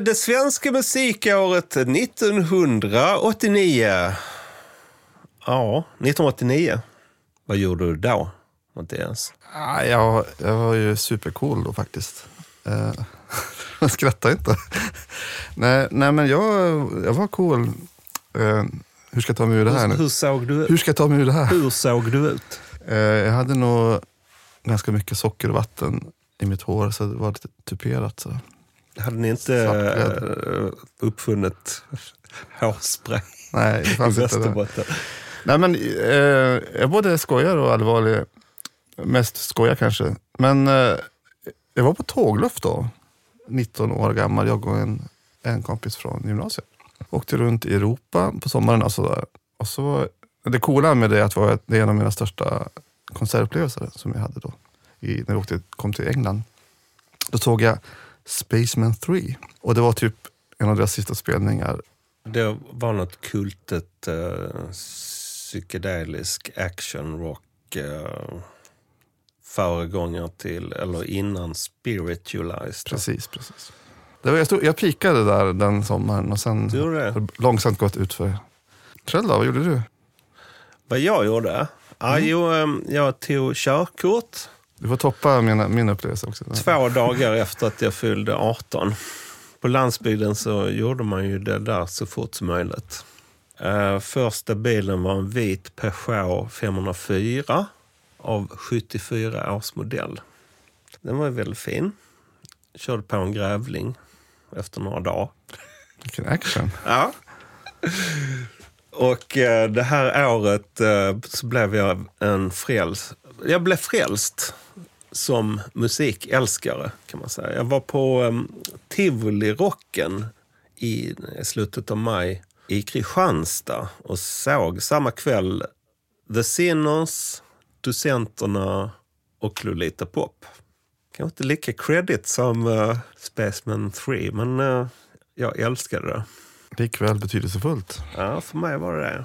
Det svenska musikåret 1989. Ja, 1989. Vad gjorde du då, Mattias? Ah, jag, jag var ju supercool då faktiskt. Eh, Jag skrattar inte. nej, nej, men jag, jag var cool. Eh, hur ska jag ta mig ur det här nu? hur såg du ut? Hur ska jag ta mig ur det här? Hur såg du ut? Eh, jag hade nog ganska mycket socker och vatten i mitt hår så det var lite tuperat. Så. Hade ni inte Svartklädd. eh, uppfunnit hårspray Nej, det i fanns det. Västerbotten? Nej, men, eh, jag både skojar och allvarlig. Mest skojar kanske. Men eh, jag var på tågluff då. 19 år gammal, jag och en, en kompis från gymnasiet. Åkte runt i Europa på sommaren. Och så där. Och så, det coola med det är att det var det är en av mina största konsertupplevelser som jag hade då. I, när jag åkte, kom till England. Då såg jag Spaceman 3. Och det var typ en av deras sista spelningar. Det var något kultet, uh, psykedelisk action rock uh, föregångare till, eller innan Spiritualized. Precis, precis. Det var, jag, stod, jag pikade där den sommaren och sen har långsamt gått ut för. Själv då, vad gjorde du? Vad jag gjorde? Ja, jo, ehm, jag tog körkort Du får toppa min, min upplevelse också. två dagar efter att jag fyllde 18. På landsbygden så gjorde man ju det där så fort som möjligt. Eh, första bilen var en vit Peugeot 504 av 74 års modell. Den var ju väldigt fin. Körde på en grävling efter några dagar. Vilken action. Ja. Och eh, det här året eh, så blev jag en frälst. Jag blev frälst som musikälskare kan man säga. Jag var på um, Tivoli-rocken i slutet av maj i Kristianstad och såg samma kväll The Sinners, Docenterna och Lolita Pop. Kanske inte lika credit som uh, Spaceman 3, men uh, jag älskade det. Likväl betydelsefullt. Ja, för mig var det det.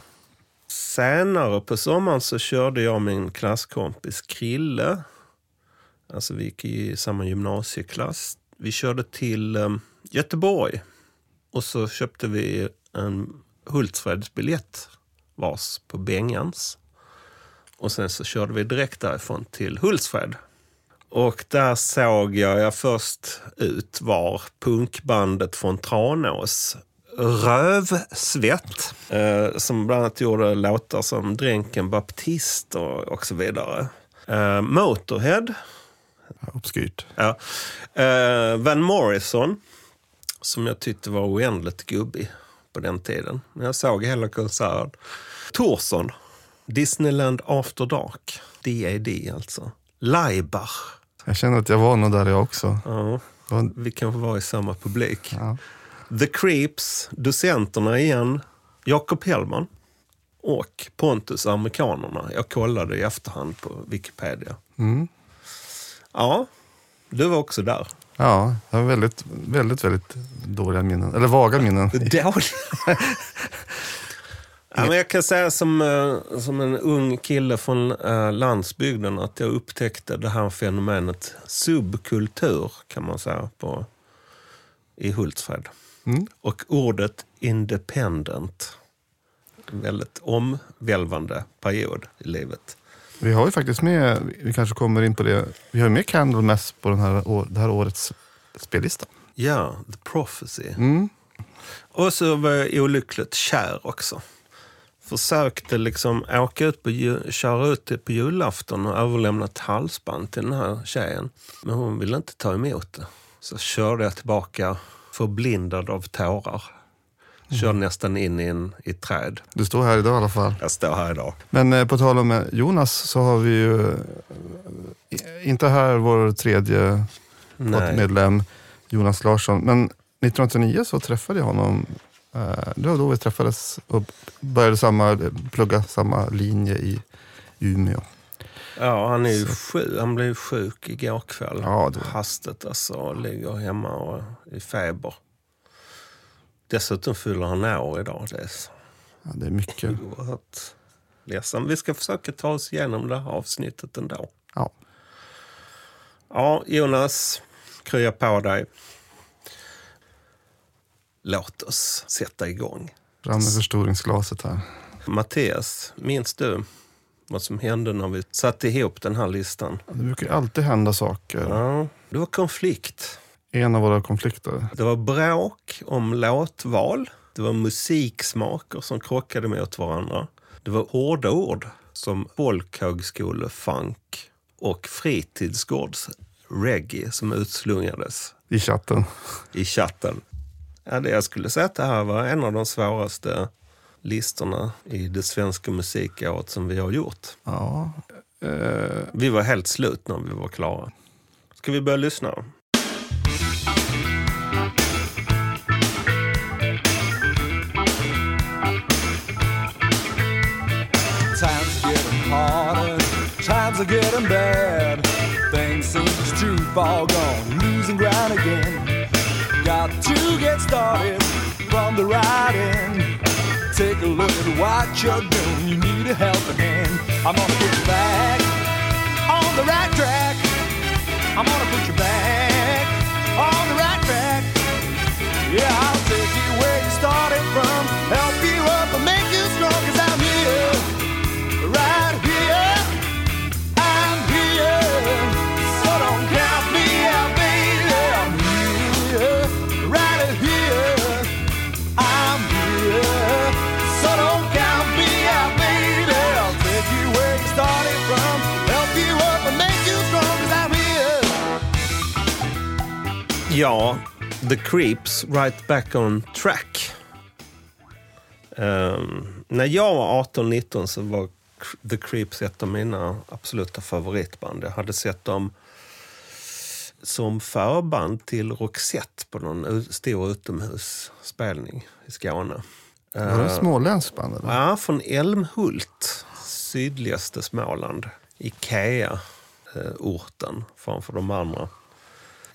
Senare på sommaren så körde jag och min klasskompis Krille. Alltså vi gick i samma gymnasieklass. Vi körde till um, Göteborg. Och så köpte vi en Hultsfredsbiljett vars på Bengans. Och sen så körde vi direkt därifrån till Hultsfred. Och där såg jag, jag först ut var punkbandet från Tranås Rövsvett, eh, som bland annat gjorde låtar som Dränken Baptist och, och så vidare. Eh, Motorhead, Obskyrt. ja. eh, Van Morrison, som jag tyckte var oändligt gubbig på den tiden. Men jag såg hela konserten. Torsson, Disneyland After Dark, DAD alltså. Laibach, Jag känner att jag var nog där jag också. ja, vi kanske var i samma publik. Ja. The Creeps, Docenterna igen, Jakob Hellman och Pontus Amerikanerna. Jag kollade i efterhand på Wikipedia. Mm. Ja, du var också där. Ja, jag har väldigt, väldigt, väldigt dåliga minnen. Eller vaga minnen. Dåligt. ja, men jag kan säga som, eh, som en ung kille från eh, landsbygden att jag upptäckte det här fenomenet subkultur kan man säga på, i Hultsfred. Mm. Och ordet independent. En väldigt omvälvande period i livet. Vi har ju faktiskt med, vi kanske kommer in på det, vi har ju med Candlemass på den här, det här årets spellista. Ja, The Prophecy. Mm. Och så var jag olyckligt kär också. Försökte liksom åka ut på, köra ut på julafton och överlämna ett halsband till den här tjejen. Men hon ville inte ta emot det. Så körde jag tillbaka förblindad av tårar. Körde nästan in i, en, i ett träd. Du står här idag i alla fall. Jag står här idag. Men eh, på tal om eh, Jonas så har vi ju, eh, inte här vår tredje Nej. medlem Jonas Larsson, men 1989 så träffade jag honom. eh, Det var då vi träffades och började samma, plugga samma linje i Umeå. Ja, han är ju sjuk. Han blev sjuk igår kväll. Ja, det- Hastigt alltså. Och ligger hemma och i feber. Dessutom fyller han år idag. Det är Ja, det är mycket. oerhört ledsen. Vi ska försöka ta oss igenom det här avsnittet ändå. Ja. Ja, Jonas. Krya på dig. låt oss sätta igång. Fram med förstoringsglaset här. Mattias, minns du vad som hände när vi satte ihop den här listan? Det brukar alltid hända saker. Ja, det var konflikt. En av våra konflikter. Det var bråk om låtval. Det var musiksmaker som krockade mot varandra. Det var hårda ord som folkhögskolefunk och fritidsgårds reggae som utslungades I chatten. i chatten. Ja, det jag skulle säga att det här var en av de svåraste listorna i det svenska musikåret som vi har gjort. Ja. Eh, Vi var helt slut när vi var klara. Ska vi börja lyssna? Times are getting harder, times are getting bad. Things seem to fall gone, losing ground again. Got to get started from the right end. Take a look at what you're doing, you need a helping hand. I'm gonna put you back on the right track. I'm gonna put you back on the right track. Yeah, I'll Ja, The Creeps, Right Back On Track. Ehm, när jag var 18-19 så var The Creeps ett av mina absoluta favoritband. Jag hade sett dem som förband till Roxette på någon stor utomhusspelning i Skåne. var det ett småländskt band? Eller? Ja, från Älmhult, sydligaste Småland. Ikea-orten framför de andra.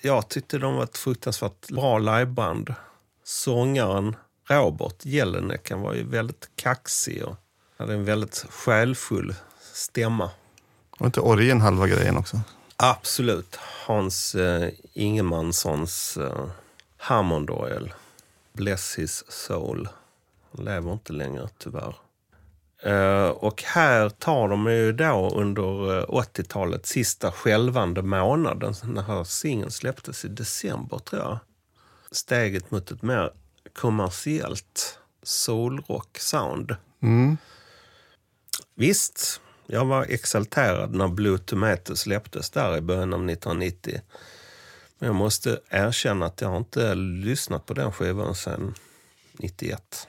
Jag tyckte de var ett fruktansvärt bra liveband. Sångaren Robert Jelinek var ju väldigt kaxig och hade en väldigt själfull stämma. Var inte orgeln halva grejen också? Absolut. Hans eh, Ingemanssons eh, Hammondorgel. Bless his soul. Han lever inte längre tyvärr. Eh, och här tar de ju då under eh, 80-talets sista skälvande månaden. Den här singeln släpptes i december tror jag. Steget mot ett mer kommersiellt soulrock-sound. Mm. Visst, jag var exalterad när Blue Tomato släpptes där i början av 1990. Men jag måste erkänna att jag inte lyssnat på den skivan sedan 91.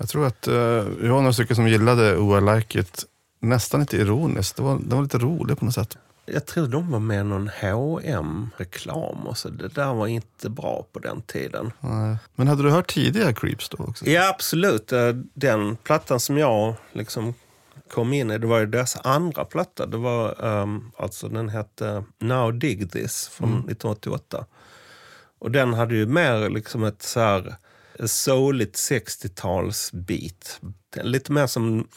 Jag tror att uh, vi var några stycken som gillade Oh I Like It nästan lite ironiskt. Det var, det var lite roligt på något sätt. Jag tror de var med någon hm reklam och så det där var inte bra på den tiden. Nej. Men hade du hört tidigare Creeps då också? Ja, absolut. Eh, Den plattan som jag liksom kom in i, det var ju deras andra platta. Det var, um, alltså den hette Now Dig This från 1988. Och den hade ju mer liksom ett så här souligt 60-talsbeat. Lite mer som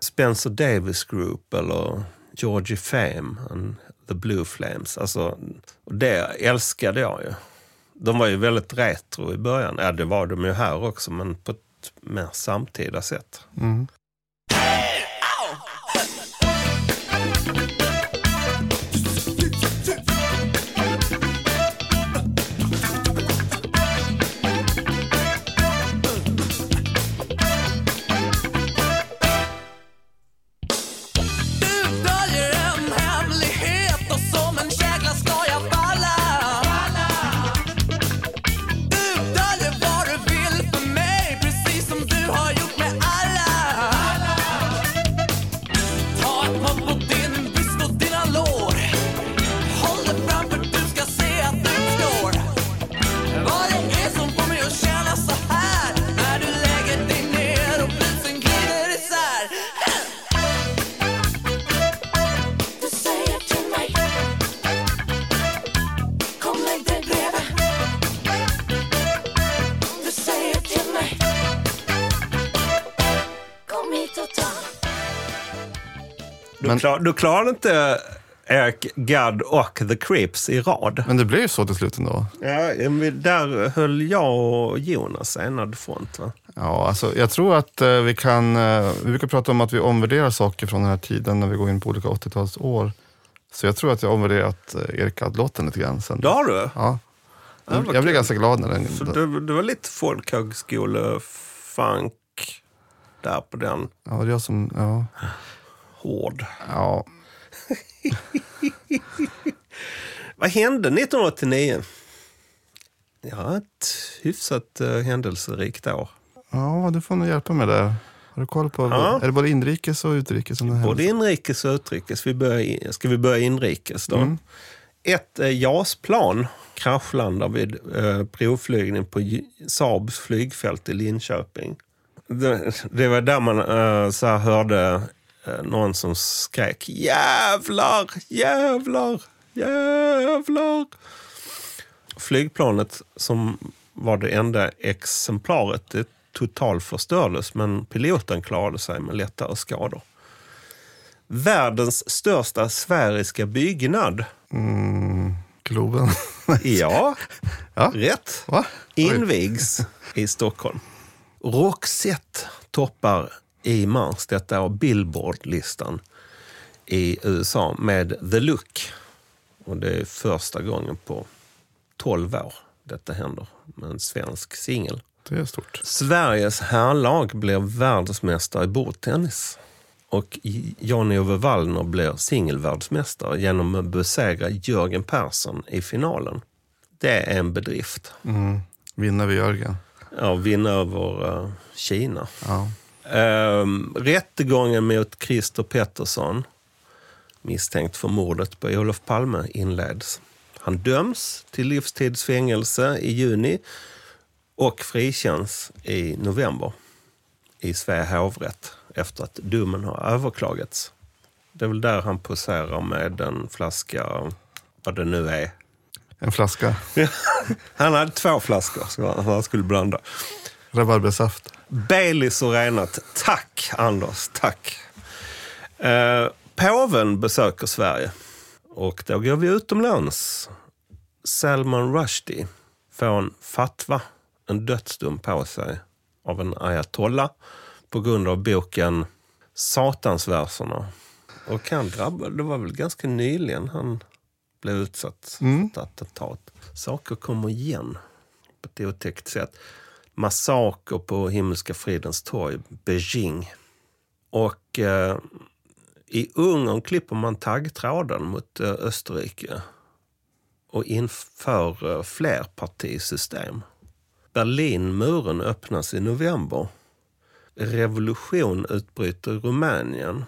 Spencer Davis Group eller Georgie Fame and The Blue Flames. Alltså, det älskade jag ju. De var ju väldigt retro i början. Ja, det var de ju här också, men på ett mer samtida sätt. Mm. Klar, du klarade inte Eric Gadd och The Creeps i rad. Men det blev ju så till slut ändå. Ja, där höll jag och Jonas enad front. Va? Ja, alltså, jag tror att eh, vi kan... Eh, vi brukar prata om att vi omvärderar saker från den här tiden när vi går in på olika 80-talsår. Så jag tror att jag har omvärderat eh, Erik Gadd-låten lite grann sen. Det har du? Ja. Ja, jag blev kul. ganska glad när den... Så det, det var lite folkhögskole-funk där på den. Ja, det är jag som... Ja. Hård. ja. Vad hände 1989? Ja, ett hyfsat uh, händelserikt år. ja, du får nog hjälpa mig där. Har du koll på... Ja. Är det både inrikes och utrikes? Som det? Både inrikes och utrikes. Vi börjar, ska vi börja inrikes då? Mm. Ett eh, JAS-plan kraschlandar vid eh, provflygning på J- Saabs flygfält i Linköping. Det, det var där man eh, så hörde någon som skrek jävlar, jävlar, jävlar. Flygplanet som var det enda exemplaret, det totalförstördes men piloten klarade sig med lättare skador. Världens största sfäriska byggnad. Mm, Globen. Ja, Ja. rätt. Invigs i Stockholm. Roxette toppar i mars detta år Billboard-listan i USA med The Look. Och det är första gången på 12 år detta händer med en svensk singel. Det är stort. Sveriges herrlag blir världsmästare i bordtennis. Och Jan-Ove Wallner blir singelvärldsmästare genom att besegra Jörgen Persson i finalen. Det är en bedrift. Mm. Vinna vid Jörgen. Ja, vinna över eh, Kina. Ja. Um, rättegången mot Christer Pettersson, misstänkt för mordet på Olof Palme, inleds. Han döms till livstidsfängelse i juni och frikänns i november i Svea hovrätt efter att domen har överklagats. Det är väl där han poserar med en flaska, vad det nu är. En flaska Han hade två flaskor som han skulle blanda. Rabarbersaft. Baileys och renat. Tack, Anders. Tack. Eh, påven besöker Sverige. Och då går vi utomlands. Salman Rushdie får en fatwa, en dödsdom på sig av en ayatollah på grund av boken Satansverserna. Och han drabbade, det var väl ganska nyligen han blev utsatt för ett attentat. Saker kommer igen på ett otäckt sätt. Massaker på Himmelska fridens torg, Beijing. Och eh, i Ungern klipper man taggtråden mot eh, Österrike och inför eh, flerpartisystem. Berlinmuren öppnas i november. Revolution utbryter i Rumänien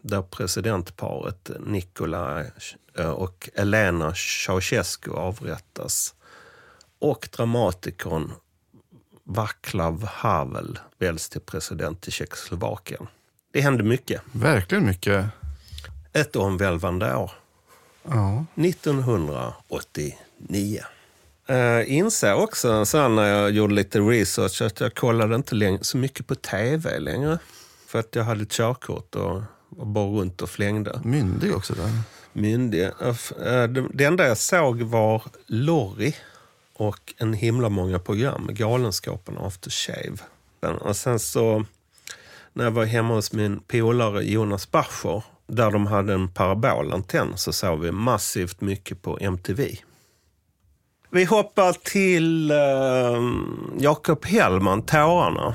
där presidentparet Nicolae eh, och Elena Ceausescu avrättas. Och dramatikern Václav Havel väljs till president i Tjeckoslovakien. Det hände mycket. Verkligen mycket. Ett omvälvande år. Ja. 1989. Uh, inser också sen när jag gjorde lite research att jag kollade inte längre, så mycket på tv längre. För att jag hade ett körkort och var bara runt och flängde. Myndig också där. Myndig. Eh, eh, Det det enda jag såg var Lorry och en himla många program. Galenskapen och After Shave. Och sen så när jag var hemma hos min polare Jonas Bacher där de hade en parabolantenn så såg vi massivt mycket på MTV. Vi hoppar till eh, Jakob Hellman, Tårarna.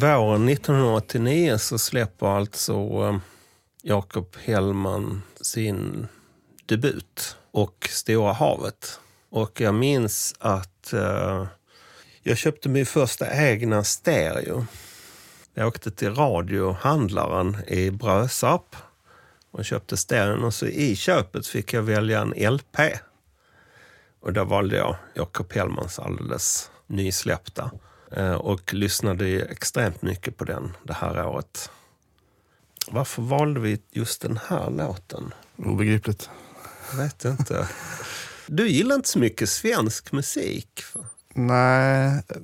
Våren 1989 så släpper alltså eh, Jakob Hellman sin debut och Stora havet. Och jag minns att eh, jag köpte min första egna stereo. Jag åkte till radiohandlaren i Brösarp och köpte stereon och så i köpet fick jag välja en LP. Och då valde jag Jakob Hellmans alldeles nysläppta. Eh, Och lyssnade extremt mycket på den det här året. Varför valde vi just den här låten? Obegripligt. Jag vet inte. Du gillar inte så mycket svensk musik. Nej, eh,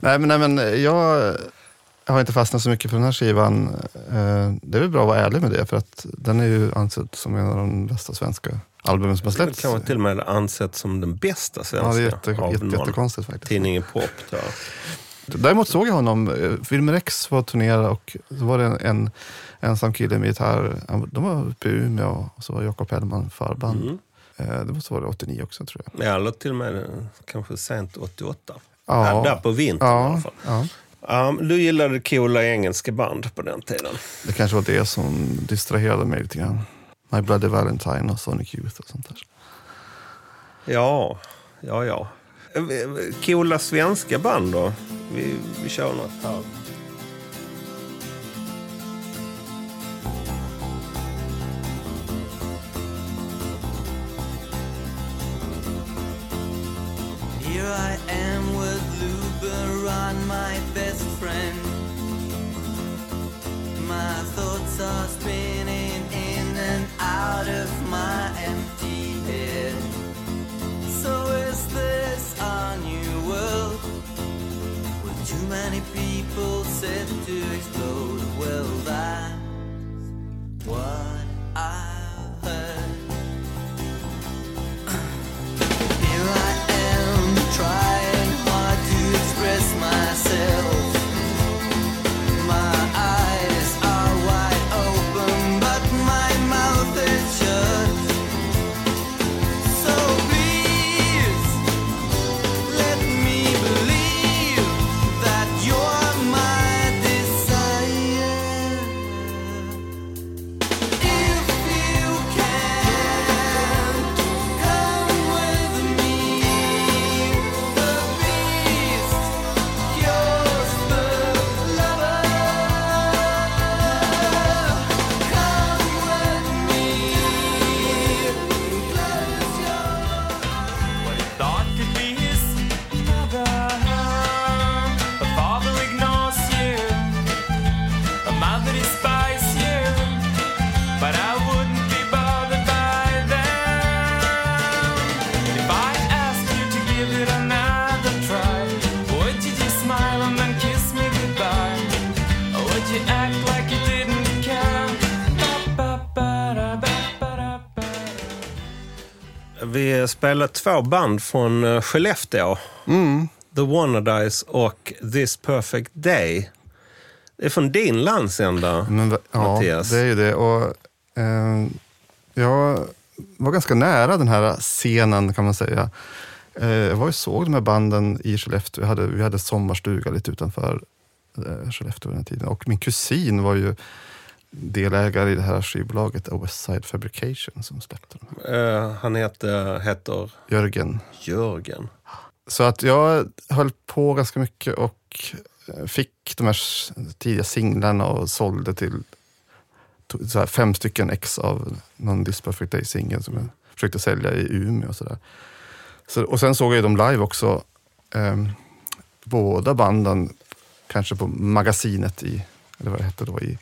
nej, men, nej men jag har inte fastnat så mycket för den här skivan. Eh, Det är väl bra att vara ärlig med det, för att den är ju ansedd som en av de bästa svenska albumen som har släppts. kan vara till och med ansett som den bästa Ja, svenska det är jätte, av jätte, någon jättekonstigt faktiskt. tidningen Pop. Då. Däremot såg jag honom, eh, Filmer X var och turnerade och så var det en, en ensam kille med gitarr. De var uppe i Umeå och så var Jakob Hellman förband. Mm. Eh, Det måste vara 89 också tror jag. Ja, Eller till och med kanske sent 88. Ja. Ja. Där på vintern i alla Ja, fall. ja. Ja, men du gillade coola engelska band på den tiden. Det kanske var det som distraherade mig lite grann. My Bloody Valentine och Sonic Youth och sånt där. Ja, ja, ja. Eh, Coola svenska band då? Vi, vi kör något här. Here I Vi spelar två band från eh, Skellefteå. The Wannadies och This Perfect Day. Det är från din landsända, Men, ja, Mattias. det är ju det. Och, eh, jag var ganska nära den här scenen kan man säga. Eh, jag var och såg de här banden i Skellefteå. Vi hade, vi hade sommarstuga lite utanför eh, Skellefteå den tiden. Och min kusin var ju delägare i det här skivbolaget West Side Fabrication som släppte dem. Eh, han heter, heter Jörgen. Jörgen. Så att jag höll på ganska mycket och eh, fick de här tidiga singlarna och sålde till så här fem stycken ex av någon This Perfect Day-singel som jag försökte sälja i Umeå och sådär. Så, och sen såg jag ju dem live också. Ehm, båda banden, kanske på Magasinet i, eller vad det hette då, i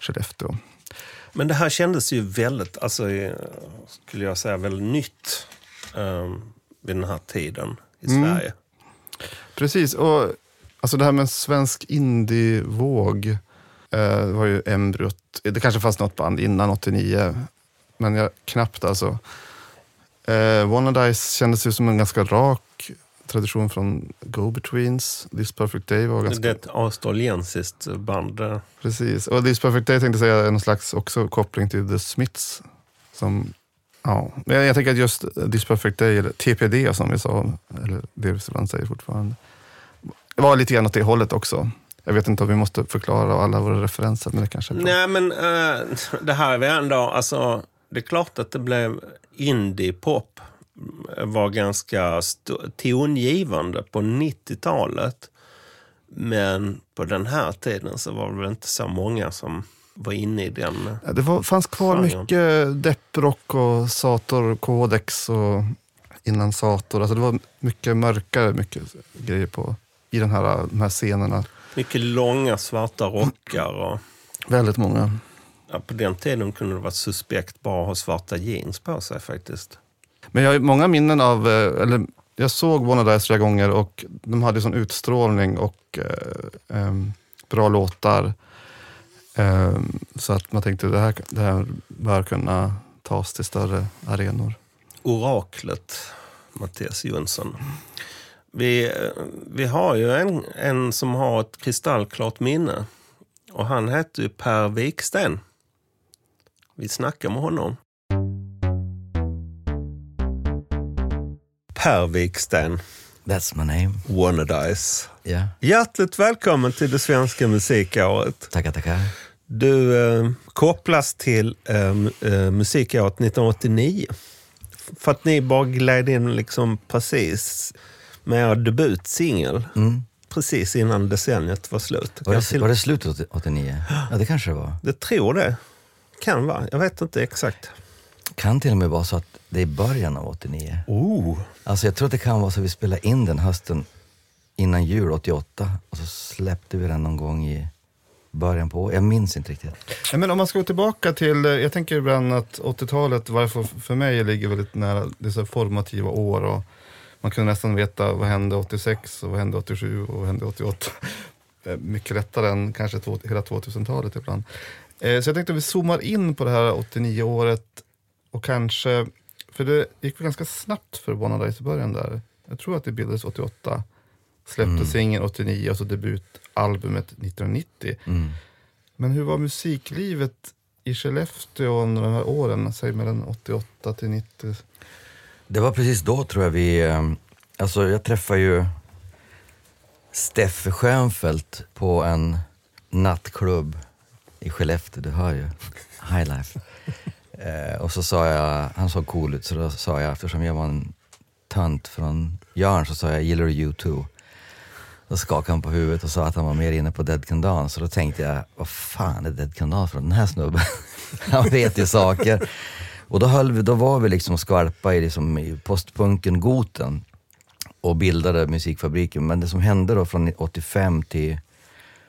Skellefteå. Men det här kändes ju väldigt, alltså, eh, skulle jag säga, väldigt nytt eh, vid den här tiden i Sverige. Precis, och alltså det här med svensk indie-våg eh, var ju embryot. Det kanske fanns något band innan 89, men jag, knappt alltså. Eh, Wannadies kändes ju som en ganska rak tradition från Go-Betweens. This Perfect Day var ganska... Det är ett australiensiskt band. eh, Precis. Och This Perfect Day tänkte jag säga är någon slags också koppling till The Smiths. Som, ja. Men jag, tänker att just This Perfect Day, eller TPD som vi sa, eller det vi ibland säger fortfarande, var lite grann åt det hållet också. Jag vet inte om vi måste förklara alla våra referenser, men det kanske är bra. Nej, men eh, det här är väl ändå... Alltså, det är klart att det blev indie-pop. Var ganska tongivande på 90-talet. Men på den här tiden så var det väl inte så många som var inne i den. Ja, Det var, fanns kvar Genren. mycket depprock och Sator Codex och innan Sator. Alltså det var mycket mörkare mycket grejer på, i den här, de här scenerna. Mycket långa svarta rockar. Och, Väldigt många. ja, på den tiden kunde det vara suspekt bara att ha svarta jeans på sig faktiskt. Men jag har många minnen av, eh, eller jag såg Wanna Dice flera gånger och de hade sån utstrålning och eh, eh, bra låtar. Eh, så att man tänkte det här, det här bör kunna tas till större arenor. Oraklet, Mattias Jonsson. Vi, eh, vi har ju en, en som har ett kristallklart minne. Och han hette ju Per Wiksten. Vi snackar med honom. Per Wiksten, That's my name. Wannadice. Ja. Hjärtligt välkommen till det svenska musikåret. Tackar, tackar. Du eh, kopplas till eh, eh, musikåret 1989. För att ni bara gled in liksom precis med er debutsingel. Mm. Precis innan decenniet var slut. Var, det, till- var det slutet 89? Ja, det kanske det var. Jag tror det. Kan vara. Jag vet inte exakt. Kan till och med vara så att det är början av 89. Oh. Alltså jag tror att det kan vara så att vi spelade in den hösten innan jul 88 och så släppte vi den någon gång i början på Jag minns inte riktigt. Ja, men om man ska gå tillbaka till, eh, jag tänker ibland att 80-talet, varför för mig ligger väldigt nära dessa formativa år och man kunde nästan veta vad hände 86 och vad hände 87 och vad hände 88. Eh, Mycket lättare än kanske hela 2000-talet ibland. Eh, Så jag tänkte att vi zoomar in på det här 89-året och kanske, för det gick väl ganska snabbt för Bonadice i början där. Jag tror att det bildades 88, släppte Mm. singeln 89 och så debutalbumet 1990. Mm. Men hur var musiklivet i Skellefteå under de här åren, säg mellan 88 till 90? Det var precis då tror jag vi, eh, alltså jag träffade ju Steffe Schönfeldt på en nattklubb i Skellefteå, du hör ju. High life. Eh, och så sa jag, han såg cool ut, så då sa jag, eftersom jag var en tönt från Jörn, så sa jag, gillar du U2? Då skakade han på huvudet och sa att han var mer inne på Dead Can Dance. Så då tänkte jag, vad fan är Dead Can Dance för den här snubben? han vet ju saker. Och då, höll vi, då var vi liksom skarpa i, liksom, i postpunken Goten och bildade Musikfabriken. Men det som hände då från 85 till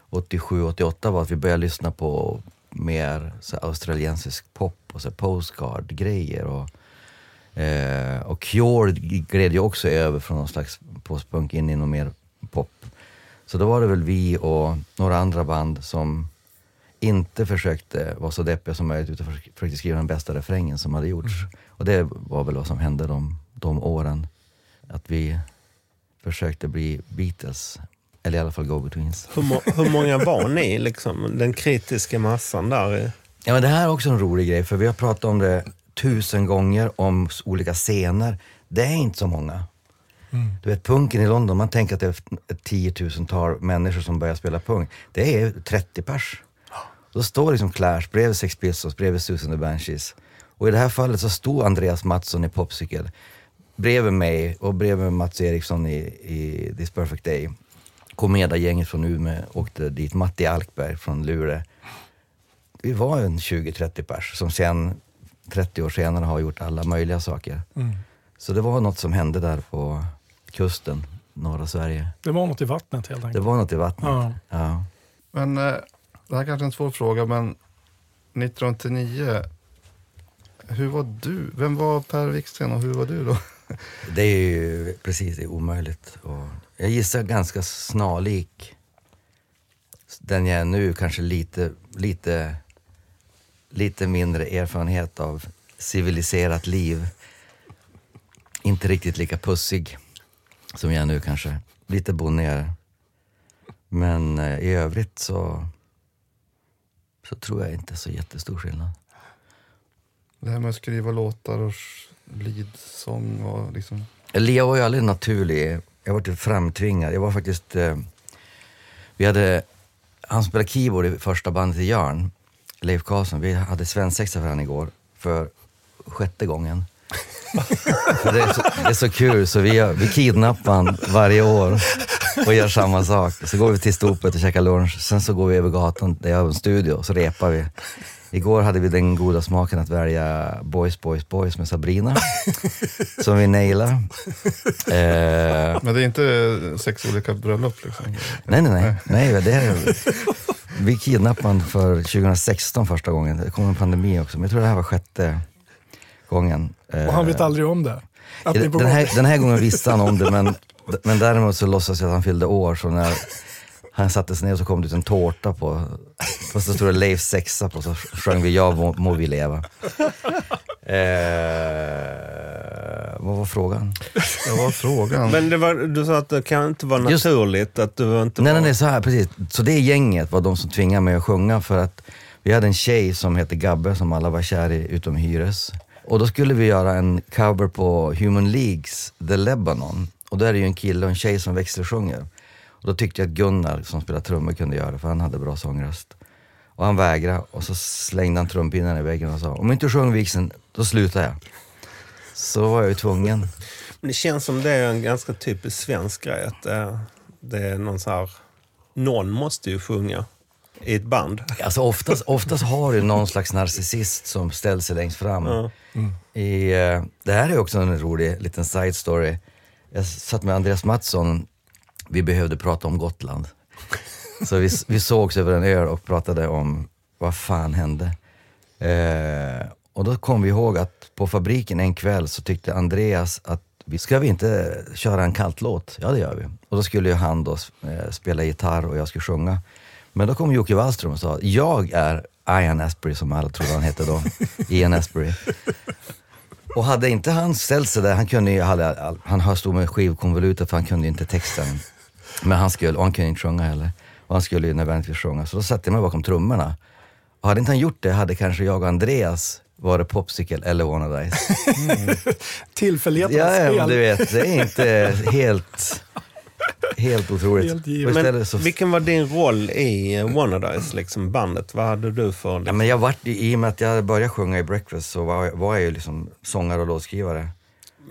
87, 88 var att vi började lyssna på mer så australiensisk pop och så postcard-grejer. Och, eh, och Cure gled ju också över från någon slags postpunk in i någon mer pop. Så då var det väl vi och några andra band som inte försökte vara så deppiga som möjligt utan försökte- skriva den bästa refrängen som hade gjorts. Och det var väl vad som hände de, de åren. Att vi försökte bli Beatles, eller i alla fall Go-Betweens. Hur, må, hur många var ni, liksom? Den kritiska massan där? Ja, men det här är också en rolig grej, för vi har pratat om det tusen gånger, om olika scener. Det är inte så många. Du vet, punken i London, man tänker att det är ett tiotusental människor som börjar spela punk. Det är 30 pers. Då står liksom Clash bredvid Sex Pistols, bredvid Susan the Banshees. Och i det här fallet så stod Andreas Mattsson i Popsicle bredvid mig och bredvid Mats Eriksson i, i This Perfect Day. Komeda-gänget från Umeå åkte dit, Matti Alkberg från Lure vi var en 20-30 pers som sen 30 år senare har gjort alla möjliga saker. Så det var något som hände där på kusten, norra Sverige. Det var något i vattnet helt Det enkelt. var något i vattnet. Ja. Ja. Men eh, det här kanske är en svår fråga, men 1989, hur var du? Vem var Per Wiksten och hur var du då? Det är ju precis det är omöjligt. Och jag gissar ganska snarlik den jag är nu, kanske lite, lite, lite mindre erfarenhet av civiliserat liv. Inte riktigt lika pussig. som jag är nu kanske. Lite bonnigare. Men eh, i övrigt så, så tror jag inte så jättestor skillnad. Det här med att skriva låtar och leadsång och liksom... Lea var ju aldrig naturlig. Jag var typ framtvingad. Jag var faktiskt... Eh, vi hade... Han spelade keyboard i första bandet i Jörn, Leif Karlsson. Vi hade svensexa för han igår, för sjätte gången. För det, är så, det är så kul, så vi, gör- vi kidnappar han varje år och gör samma sak. Så går vi till stopet och käkar lunch, sen så går vi över gatan där jag har en studio och så repar vi. Igår hade vi den goda smaken att välja Boys, Boys, Boys med Sabrina, som vi nailade. Eh, Men det är inte sex olika bröllop liksom? Nej, nej, nej. nej det är, vi kidnappade honom för 2016 första gången. Det kom en pandemi också, men jag tror det här var sjätte gången. Och han vet aldrig om det. Att den, här, den här gången visste han om det, men, men däremot så låtsas jag att han fyllde år. Så när han satte sig ner så kom det ut en tårta på, och så stod det Leif sexa på, så sjöng vi Ja må, må vi leva. Eh, vad var frågan? Vad var frågan? Men det var, du sa att det kan inte vara Just- naturligt att du inte Nej, var... nej, nej, så här, precis. Så det gänget var de som tvingade mig att sjunga för att vi hade en tjej som hette Gabbe som alla var kär i utom Hyres. Och då skulle vi göra en cover på Human Leagues The Lebanon. Och då är det ju en kille och en tjej som växelsjunger. Och då tyckte jag att Gunnar som spelar trummor kunde göra det för han hade bra sångröst. Och han vägrade och så slängde han trumpinnen i väggen och sa om inte du sjunger vigseln, då slutar jag. Så var jag ju tvungen. Men det känns som det är en ganska typisk svensk grej. Att det, är- det är någon så här... Någon måste ju sjunga i ett band. Alltså oftast, oftast har du någon slags narcissist som ställer sig längst fram. Ja. I, eh, det här är också en rolig liten side story. Jag satt med Andreas Mattsson, vi behövde prata om Gotland. Så vi, vi sågs över en öl och pratade om vad fan hände. Eh, och då kom vi ihåg att på fabriken en kväll så tyckte Andreas att vi, ska vi inte köra en kaltlåt? Ja det gör vi. Och då skulle ju han då eh, spela gitarr och jag skulle sjunga. Men då kom Jocke Wallström och sa, jag är Ian Asbury som alla trodde han hette då, Ian Asbury. Och hade inte han ställt sig där, han kunde ju, han stod med skivkonvolutet för han kunde ju inte texten. Men han skulle, och han kunde inte sjunga heller. Och han skulle ju nödvändigtvis sjunga. Så då satte jag mig bakom trummorna. Och hade inte han gjort det hade kanske jag och Andreas varit Popsicle eller Wanna Dice. Tillfälligheternas Ja, ja, spel. men du vet, det är inte helt, helt otroligt. Helt Men så, vilken var din roll i Wannadies, liksom bandet? Vad hade du för... ja, Liksom? men jag vart, I och med att jag börjat sjunga i Breakfast så var, jag- var jag ju liksom sångare och låtskrivare.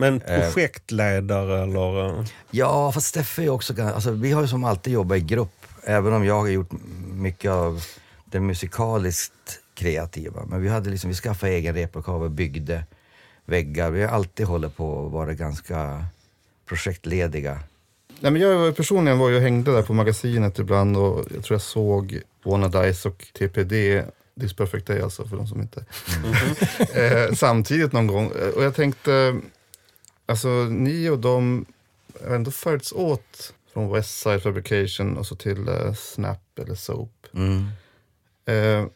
Men projektledare eller... eh, Ja, fast Steffe är ju också alltså, vi har ju som alltid jobbat i grupp. Även om jag har gjort mycket av det musikaliskt kreativa. Men vi hade liksom, vi skaffade egen replokal och byggde väggar. Vi har alltid hållit på och varit ganska projektlediga. Nej, men jag var- personligen var ju och hängde där på magasinet ibland och jag tror jag såg Wanna Dice och TPD, This Perfect Day alltså för de som inte... eh, samtidigt någon gång. Eh, Och jag tänkte, alltså ni och de har ändå följts åt från West Side Fabrication och så till eh, Snap eller Soap. Mm. Eh,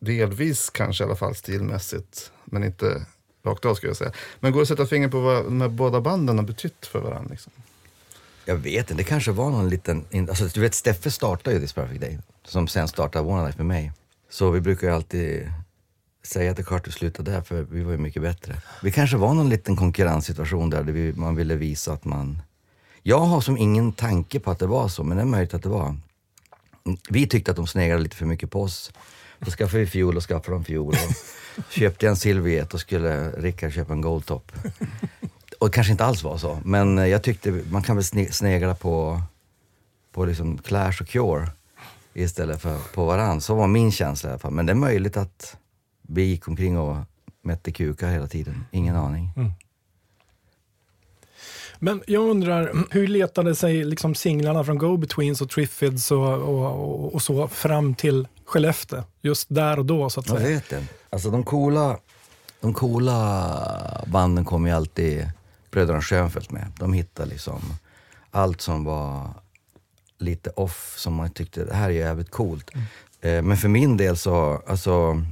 delvis kanske i alla fall stilmässigt, men inte rakt av skulle jag säga. Men går det att sätta fingret på vad de här båda banden har betytt för varandra? Liksom? Jag vet inte, det kanske var någon liten... Alltså, du vet, Steffe startade ju This Perfect Day, som sen startade Wanna Life med mig. Så vi brukar ju alltid säga till Carter sluta där, för vi var ju mycket bättre. Vi kanske var någon liten konkurrenssituation där, där vi, man ville visa att man... Jag har som ingen tanke på att det var så, men det är möjligt att det var. Vi tyckte att de sneglade lite för mycket på oss. Då skaffade vi fiol och skaffade de fiol. Och köpte jag en silverjet och skulle Rickard köpa en goldtop. Och det kanske inte alls var så, men jag tyckte man kan väl sne- snegla på, på liksom Clash och Cure istället för på varann. Så var min känsla i alla fall. Men det är möjligt att vi gick omkring och mätte kukar hela tiden. Ingen aning. Men jag undrar, hur letade sig liksom singlarna från Go-Betweens och Triffids och, och, och, och så fram till Skellefteå? Just där och då så att Jag säga. vet det. Alltså de coola, de coola banden kom ju alltid Bröderna Schönfeldt med. De hittade liksom allt som var lite off, som man tyckte, det här är jävligt coolt. Eh, Men för min del så, alltså,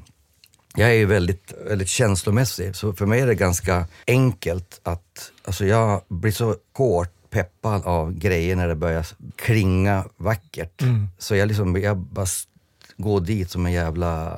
jag är ju väldigt, väldigt känslomässig, så för mig är det ganska enkelt att, alltså jag blir så hårt peppad av grejer när det börjar klinga vackert. Så jag, liksom, jag bara går dit som en jävla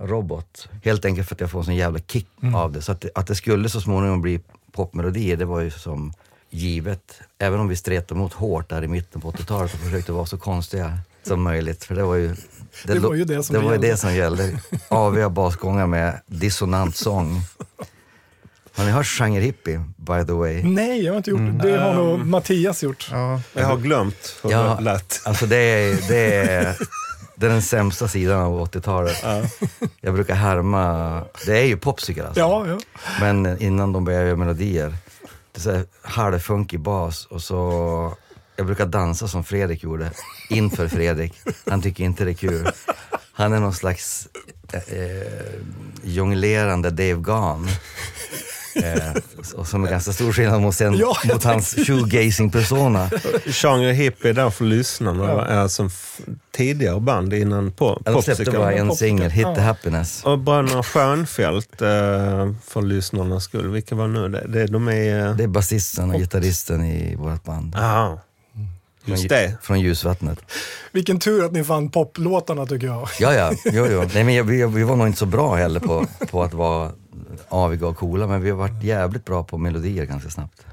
robot. Helt enkelt för att jag får en sån jävla kick av det. Så att, det- att det skulle så småningom bli popmelodier, det var ju som givet. Även om vi stretade emot hårt där i mitten på 80-talet och försökte vara så konstiga som möjligt. För det var ju Det lo- var ju det som det, var ju gällde. det som gällde. Aviga basgångar med dissonant sång. Har ni hört Genre Hippie, by the way? Nej, jag har inte gjort det. Det har nog Mattias gjort. Ja. Jag har glömt hur Ja. det lät. Alltså det är, det är, det är den sämsta sidan av 80-talet. Jag brukar härma, det är ju popsiker alltså. Ja, ja. Men innan de börjar göra melodier. Det är halvfunkig bas och så, jag brukar dansa som Fredrik gjorde, inför Fredrik. Han tycker inte det är kul. Han är någon slags eh, eh, jonglerande Dave Gahn. Eh, och som är ganska stor skillnad mot, sen, Ja, mot hans shoegazing-persona. Genre hippie där för lyssnarna är som tidigare band innan po- Ja, De släppte bara en singel, Hit the ja. Happiness. Och Bröderna Schönfeldt, eh, för lyssnarnas skull, vilka var nu det? det de är... Det är basisten och gitarristen i vårt band. Aha. Just det. Från Ljusvattnet. Vilken tur att ni fann poplåtarna tycker jag. Ja, ja. Jo, jo. Nej, men jag- vi, vi var nog inte så bra heller på, på att vara aviga och coola, men vi har varit jävligt bra på melodier ganska snabbt.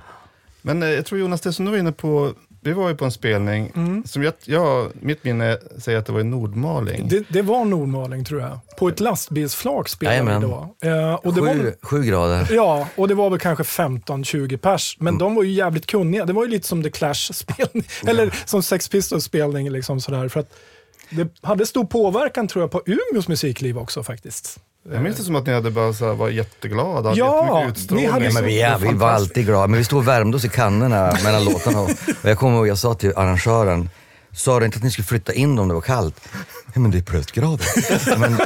Men eh, jag tror Jonas, det som du var inne på, vi var ju på en spelning, som jag, jag, mitt minne säger att det var i Nordmaling. Det, det var Nordmaling tror jag. På ett lastbilsflak spelade vi då. Eh, och det var, Sju, sju grader. Ja, och det var väl kanske 15-20 pers. Men de var ju jävligt kunniga. Det var ju lite som The Clash-spelning, eller som Sex Pistols-spelning. Liksom sådär. För att det hade stor påverkan tror jag på Umeås musikliv också faktiskt. Jag minns det som att ni hade bara så här, var jätteglada, hade Ja, utstrålning. ni hade men vi, ja, vi var alltid glada, men vi stod och värmde oss i kannorna mellan låtarna. Och, och jag kommer ihåg, jag sa till arrangören, sa du inte att ni skulle flytta in om det var kallt? Ja, men det är plusgrader. Men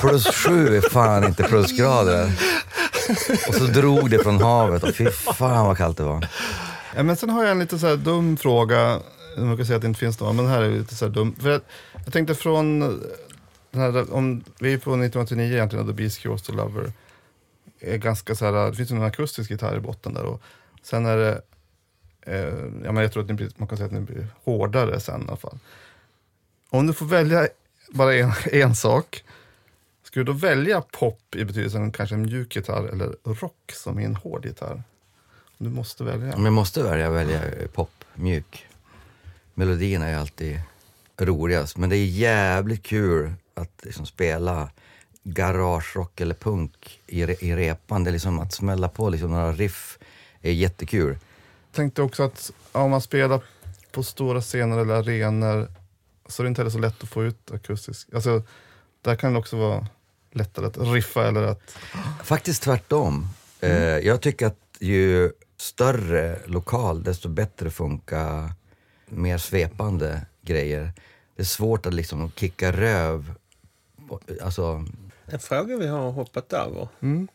plus sju är fan inte plusgrader. Och så drog det från havet och fy fan vad kallt det var. Ja, men sen har jag en lite så här dum fråga. Man kan säga att det inte finns någon, men den här är lite så här dum. För jag, jag tänkte från, här, om, vi är på 1989 egentligen, The Beast Cures The Lover. Är ganska så här, det finns en akustisk gitarr i botten där. Och sen är det, eh, ja, men jag tror att ni blir, man kan säga att den blir hårdare sen i alla fall. Om du får välja bara en, en sak, skulle du då välja pop i betydelsen kanske en mjuk gitarr eller rock som är en hård gitarr? Du måste välja. Om jag måste välja, välja pop, mjuk. Melodierna är alltid roligast, men det är jävligt kul att liksom spela garagerock eller punk i, i repan. Det är liksom att smälla på liksom några riff är jättekul. tänkte också att om man spelar på stora scener eller arenor så är det inte heller så lätt att få ut akustisk. Alltså, där kan det också vara lättare att riffa eller att... Faktiskt tvärtom. Eh, jag tycker att ju större lokal, desto bättre funkar mer svepande grejer. Det är svårt att liksom kicka röv. Alltså, En fråga vi har hoppat över. Mm.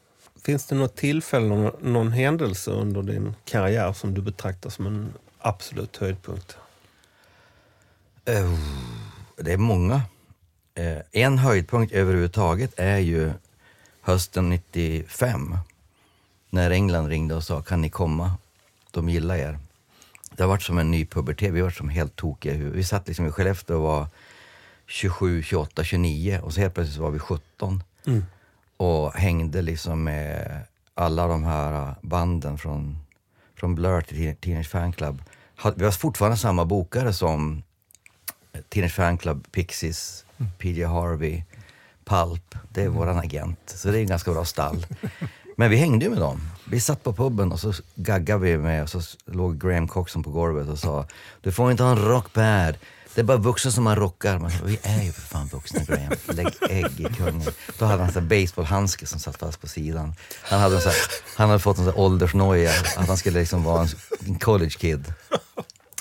Finns det något tillfälle, någon, händelse under din karriär som du betraktar som en absolut höjdpunkt? Eh, Det är många. Eh, En höjdpunkt överhuvudtaget är ju hösten 95. När England ringde och sa kan ni komma? De gillar er. Det har varit som en ny pubertet. Vi varit som helt tokiga i huvudet. Vi satt liksom i Skellefteå och var 27, 28, 29 och så helt plötsligt var vi 17. Och hängde liksom med alla de här banden från, från Blur till Teen- Teenage Fan Club. Vi har fortfarande samma bokare som Teenage Fan Club, Pixies, PJ Harvey, Pulp. Det är våran agent. Så det är en ganska bra stall. Men vi hängde ju med dem. Vi satt på puben och så gaggade vi med och så låg Graham Coxon på golvet och sa Du får inte ha en rockband. Det är bara vuxna som har rockar. Man vi är ju för fan vuxna Graham. Lägg ägg i kungen. Då hade han en baseballhandske som satt fast på sidan. Han hade, en här, han hade fått en åldersnoja. Att han skulle liksom vara en, college kid.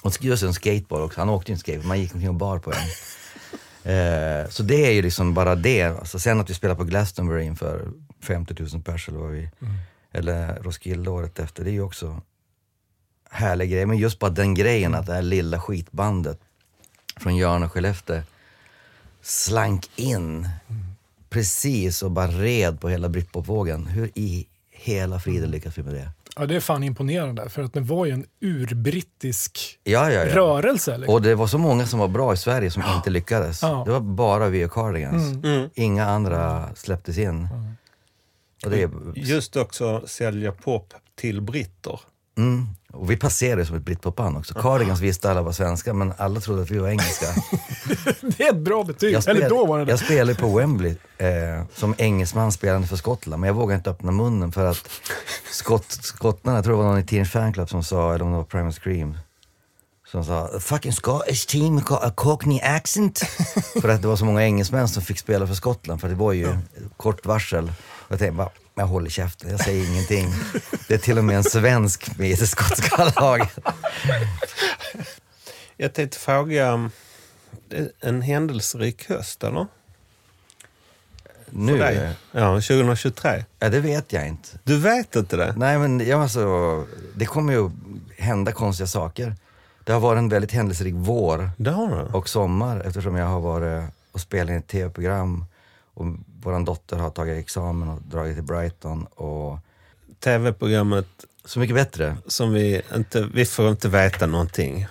Och så just en skateboard också. Han åkte ju en skateboard. Man gick omkring och bar på den. Eh, så det är ju liksom bara det. Alltså sen att vi spelar på Glastonbury inför 50 000 pers eller vad vi, eller Roskilde året efter, det är ju också härlig grej. Men just bara den grejen att det här lilla skitbandet från Jörn och Skellefteå slank in precis och bara red på hela britpopvågen. Hur i hela friden lyckas vi med det? Ja, det är fan imponerande, för att det var ju en urbrittisk Ja, ja, ja. rörelse. Liksom. Och det var så många som var bra i Sverige som inte lyckades. Ja. Det var bara vi och Cardigans. Mm. Inga andra släpptes in. Och det, Just också sälja pop till britter. mm. Och vi passerade som ett britpopband också. Cardigans visste alla var svenska, men alla trodde att vi var engelska. Det är ett bra betyg. Jag, Eller då var det jag spelade på Wembley eh, som engelsman spelande för Skottland, men jag vågade inte öppna munnen för att skott, skottarna, jag tror det var någon i Teenage Fanclub som sa, eller om det var Primal Scream, som sa “fucking Scottish team got a cockney accent”. för att det var så många engelsmän som fick spela för Skottland, för det var ju kort varsel. Jag tänkte bara, jag håller käften, jag säger ingenting. Det är till och med en svensk med i det skotska laget. Jag tänkte fråga, en händelserik höst eller? Nu? Ja, 2023. ja, det vet jag inte. Du vet inte det? Nej men jag alltså, det kommer ju hända konstiga saker. Det har varit en väldigt händelserik vår och sommar eftersom jag har varit och spelat in ett tv-program och vår dotter har tagit examen och dragit till Brighton och Tv-programmet Så mycket bättre. som vi inte, vi får inte veta någonting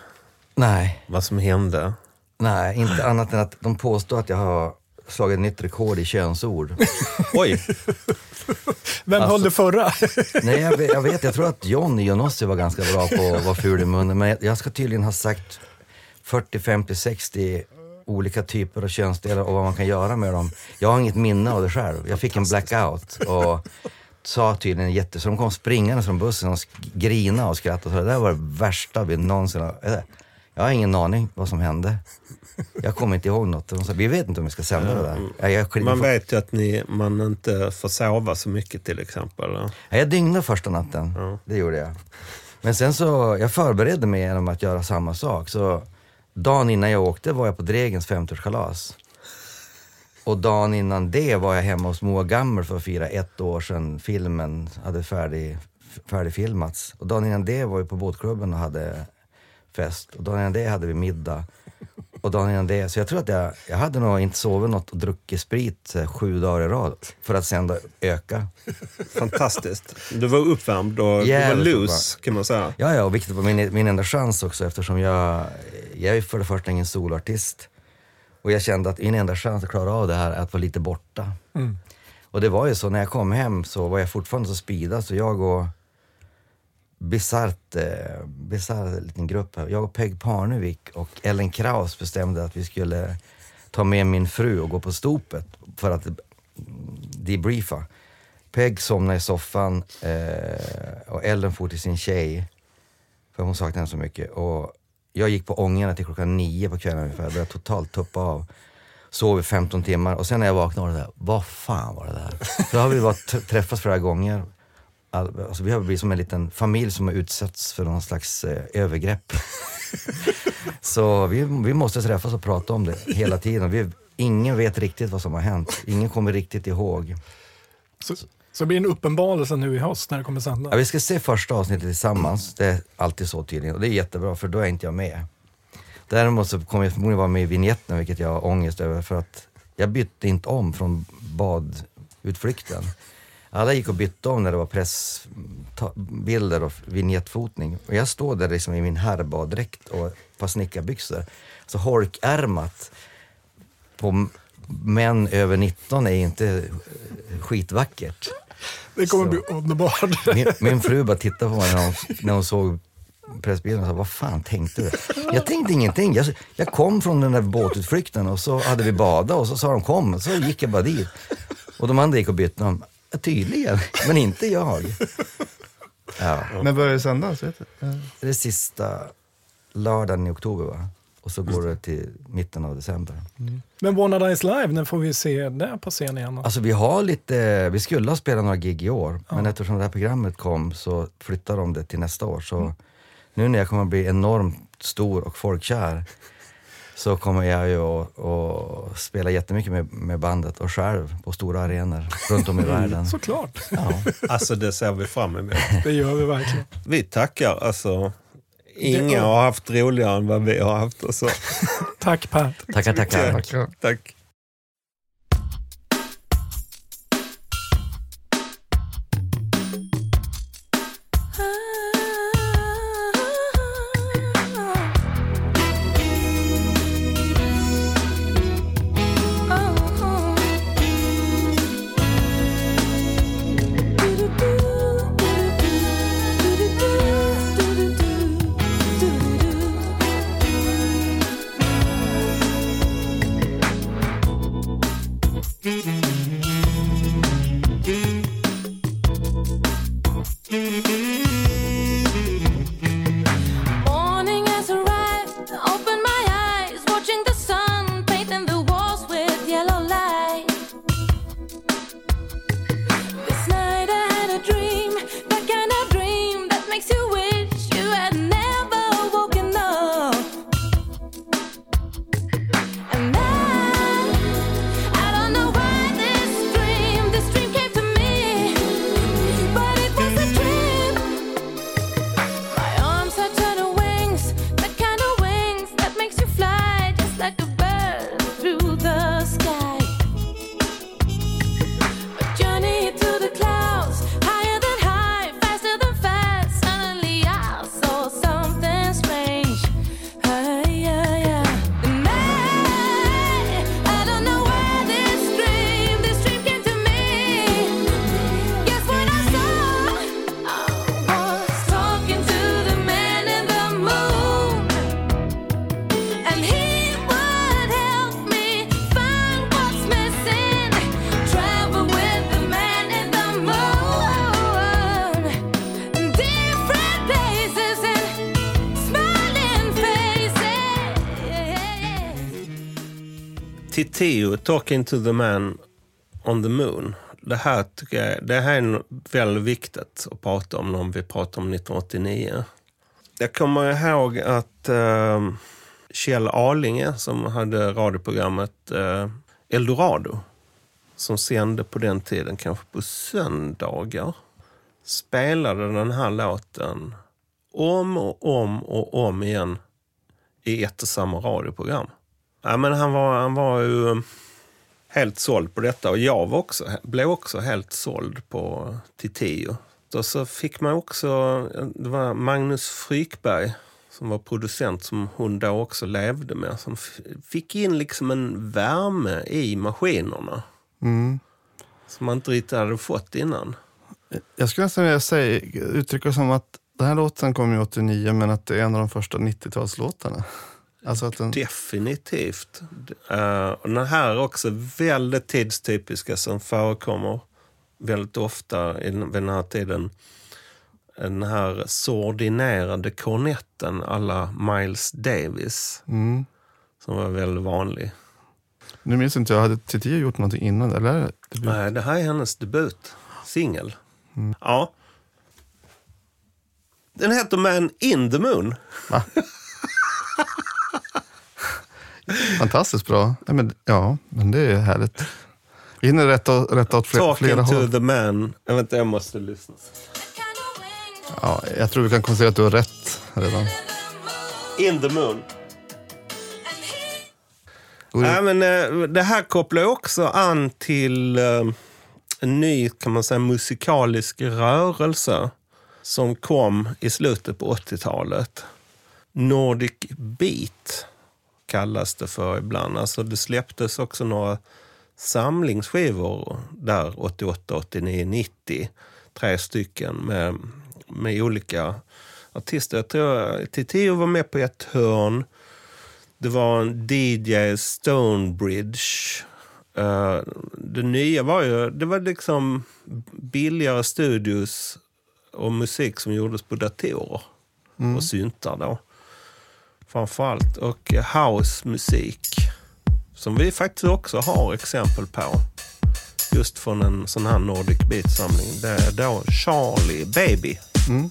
Nej, vad som hände. nej, inte annat än att de påstår att jag har slagit nytt rekord i könsord. Oj, Vem Alltså- höll det förra? Nej, jag vet, jag vet, jag tror att John i Jonossi var ganska bra på att vara ful i munnen, men jag- jag ska tydligen ha sagt 40, 50, 60 olika typer av könsdelar och vad man kan göra med dem. Jag har inget minne av det själv. Jag fick en blackout och sa tydligen jätte... Så de kom springande från bussen och grina och skrattade. Så det där var det värsta vi någonsin har... Jag har ingen aning vad som hände. Jag kommer inte ihåg något. De sa, vi vet inte om vi ska sända det där. Jag, jag, man vet ju att ni, man inte får sova så mycket till exempel. Ja, Jag dygnade första natten, Ja. det gjorde jag. Men sen så, jag förberedde mig genom att göra samma sak. Så dagen innan jag åkte var jag på Dregens 50-årskalas. Och dagen innan det var jag hemma hos Moa Gammer för att fira ett år sedan filmen hade färdig, färdigfilmats. Och dagen innan det var jag på båtklubben och hade fest. Och dagen innan det hade vi middag. Och dagen innan det, så jag tror att jag, jag hade nog inte sovit något och druckit sprit eh, sju dagar i rad. För att sen då öka. Fantastiskt. Du var uppvärmd och du var Jävligt loose kan man säga. Ja, ja, och vilket var min, min enda chans också eftersom jag, jag är för det första ingen soloartist. Och jag kände att min enda chans att klara av det här är att vara lite borta. Och det var ju så, när jag kom hem så var jag fortfarande så speedad så jag och bisarrt, eh, bisarr liten grupp här. Jag och Peg Parnevik och Ellen Kraus bestämde att vi skulle ta med min fru och gå på stopet för att debriefa. Peg somnade i soffan eh, och Ellen for till sin tjej för hon saknade henne så mycket. Och jag gick på ångorna till klockan nio på kvällen ungefär. Jag började totalt tuppa av. Sov i 15 timmar och sen när jag vaknade var det där, vad fan var det där? Så har vi bara träffats flera gånger. All, alltså vi har blivit som en liten familj som har utsatts för någon slags eh, övergrepp. Så vi, vi måste träffas och prata om det hela tiden. Vi, ingen vet riktigt vad som har hänt. Ingen kommer riktigt ihåg. Så, så det blir en uppenbarelse nu i höst när det kommer sända. Ja, vi ska se första avsnittet tillsammans. Det är alltid så tydligen. Och det är jättebra för då är inte jag med. Däremot så kommer jag förmodligen vara med i vignetten vilket jag har ångest över för att jag bytte inte om från badutflykten. Alla gick och bytte om när det var pressbilder och vignettfotning. Och jag står där liksom i min herrbaddräkt och ett par snickarbyxor. Så holkärmat på män över 19 är inte skitvackert. det kommer så. bli underbart. Min, min fru bara tittade på mig när hon, när hon såg pressbilden och sa, vad fan tänkte du? Jag tänkte ingenting. Jag, jag kom från den där båtutflykten och så hade vi badat och så sa de kom så gick jag bara dit. Och de andra gick och bytte om. Ja, tydligen, men inte jag. Ja, När börjar det sändas? Vet du? det är sista lördagen i oktober va? Och så går det till mitten av december. Men One Night Live, när får vi se det på scen igen? Alltså vi har lite, vi skulle ha spelat några gig i år, men eftersom det här programmet kom så flyttar de det till nästa år. Så nu när jag kommer att bli enormt stor och folkkär så kommer jag ju att, att spela jättemycket med, med bandet och själv på stora arenor runt om i världen. Såklart, Ja. Alltså det ser vi fram emot. det gör vi verkligen. Vi tackar. Alltså, inga har haft roligare än vad vi har haft. Alltså. Tack Per. Tackar, tackar. Tackar. Tack. Talking to the man on the moon. Det här tycker jag det här är väldigt viktigt att prata om när vi pratar om 1989. Jag kommer ihåg att eh, Kjell Arlinge som hade radioprogrammet eh, Eldorado som sände på den tiden, kanske på söndagar, spelade den här låten om och om och om igen i ett och samma radioprogram. Ja, men han, var, han var ju ehm, helt såld på detta och jag var också, blev också helt såld på Titio. Och så fick man också, det var Magnus Frykberg som var producent som hon då också levde med. Som fick in liksom en värme i maskinerna. Mm. Som man inte riktigt hade fått innan. Jag skulle nästan vilja säga, uttrycka som att den här låten kom ju 89 men att det är en av de första 90-talslåtarna. Alltså den, Definitivt. Uh, och den här är också väldigt tidstypiska som förekommer väldigt ofta i den, vid den här tiden. Den här sordinerade kornetten alla Miles Davis mm. som var väldigt vanlig. Nu minns inte jag, hade Titiyo gjort någonting innan? Eller? debut? Nej, det här är hennes debut. Singel. Ja. Den heter Man in the Moon. Fantastiskt bra. Nej, men, ja, men det är härligt. Vi hinner rätta, rätta åt fler, Talking flera to håll. the man. Jag, vet inte, jag måste lyssna. Ja, jag tror vi kan konstatera att du har rätt redan. In the Moon. Ja, men, eh, det här kopplar ju också an till eh, en ny kan man säga, musikalisk rörelse som kom i slutet på 80-talet. Nordic Beat kallas det för ibland. Alltså det släpptes också några samlingsskivor där 88, 89, 90. Tre stycken med, med olika artister. Jag tror Titiyo var med på ett hörn. Det var en DJ Stonebridge. Uh, det nya var ju, det var liksom billigare studios och musik som gjordes på datorer och syntar då. Framförallt. Och housemusik som vi faktiskt också har exempel på. Just från en sån här Nordic Beat-samling. Det är då Charlie Baby. Mm.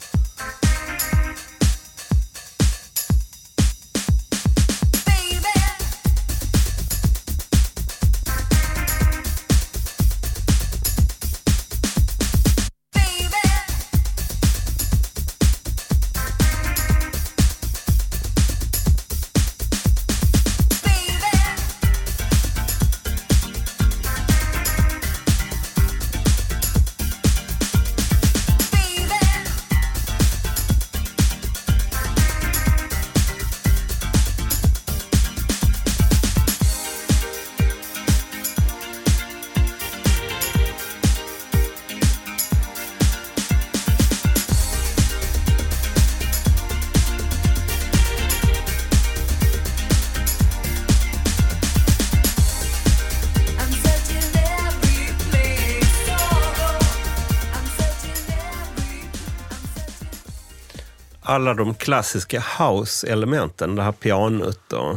Alla de klassiska house-elementen. Det här pianot och...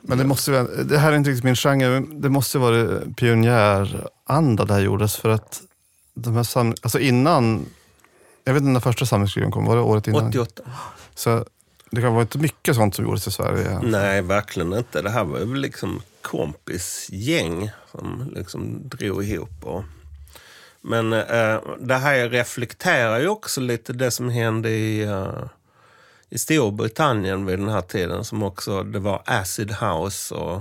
Men det måste det här är inte riktigt min genre, men det måste vara pionjäranda det här gjordes för att de här sam, alltså innan, jag vet inte när första samlingsskivan kom, var det året innan? 88. Så det kan vara inte mycket sånt som gjordes i Sverige. Nej, verkligen inte. Det här var ju liksom kompisgäng som liksom drog ihop. Och... Men eh, det här reflekterar ju också lite det som hände i, eh, i Storbritannien vid den här tiden. Som också, det var acid house och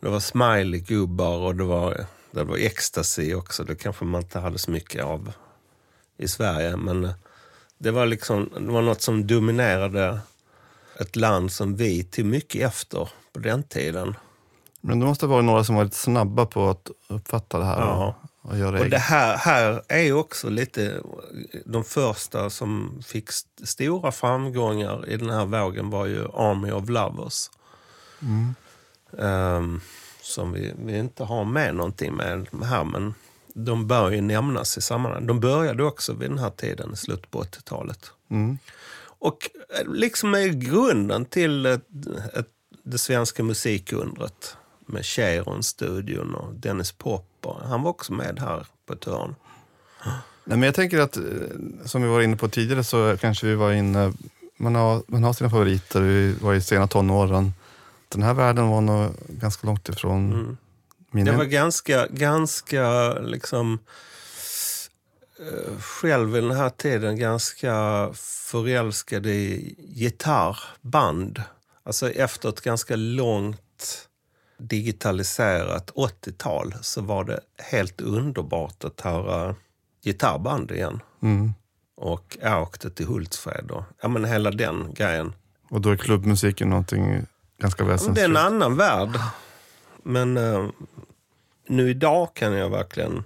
det var smiley-gubbar och det var, det var ecstasy också. Det kanske man inte hade så mycket av i Sverige. Men eh, det var liksom, det var något som dominerade ett land som vi tog mycket efter på den tiden. Men det måste vara några som var lite snabba på att uppfatta det här Ja. Och, och göra Och det här, här är också lite de första som fick st- stora framgångar i den här vågen var ju Army of Lovers. Ehm, som vi, vi inte har med någonting med här, men de bör ju nämnas i sammanhanget. De började också vid den här tiden, i slutet på 80-talet. Mm. Och eh, liksom är grunden till ett, ett, det svenska musikundret. med Cheiron-studion och Dennis Popper. Han var också med här på ett hörn. Nej, men jag tänker att, eh, som vi var inne på tidigare, så kanske vi var inne... Man har, man har sina favoriter, vi var i sena tonåren. Den här världen var nog ganska långt ifrån Mm. min. Jag var ganska, ganska liksom eh, själv i den här tiden ganska förälskad i gitarrband. Alltså efter ett ganska långt digitaliserat 80-tal så var det helt underbart att höra gitarrband igen. Mm. Och jag åkte till Hultsfred och ja, men hela den grejen. Och då är klubbmusiken någonting ganska Men Det är väsensskilt. en annan värld. Men eh, nu idag kan jag verkligen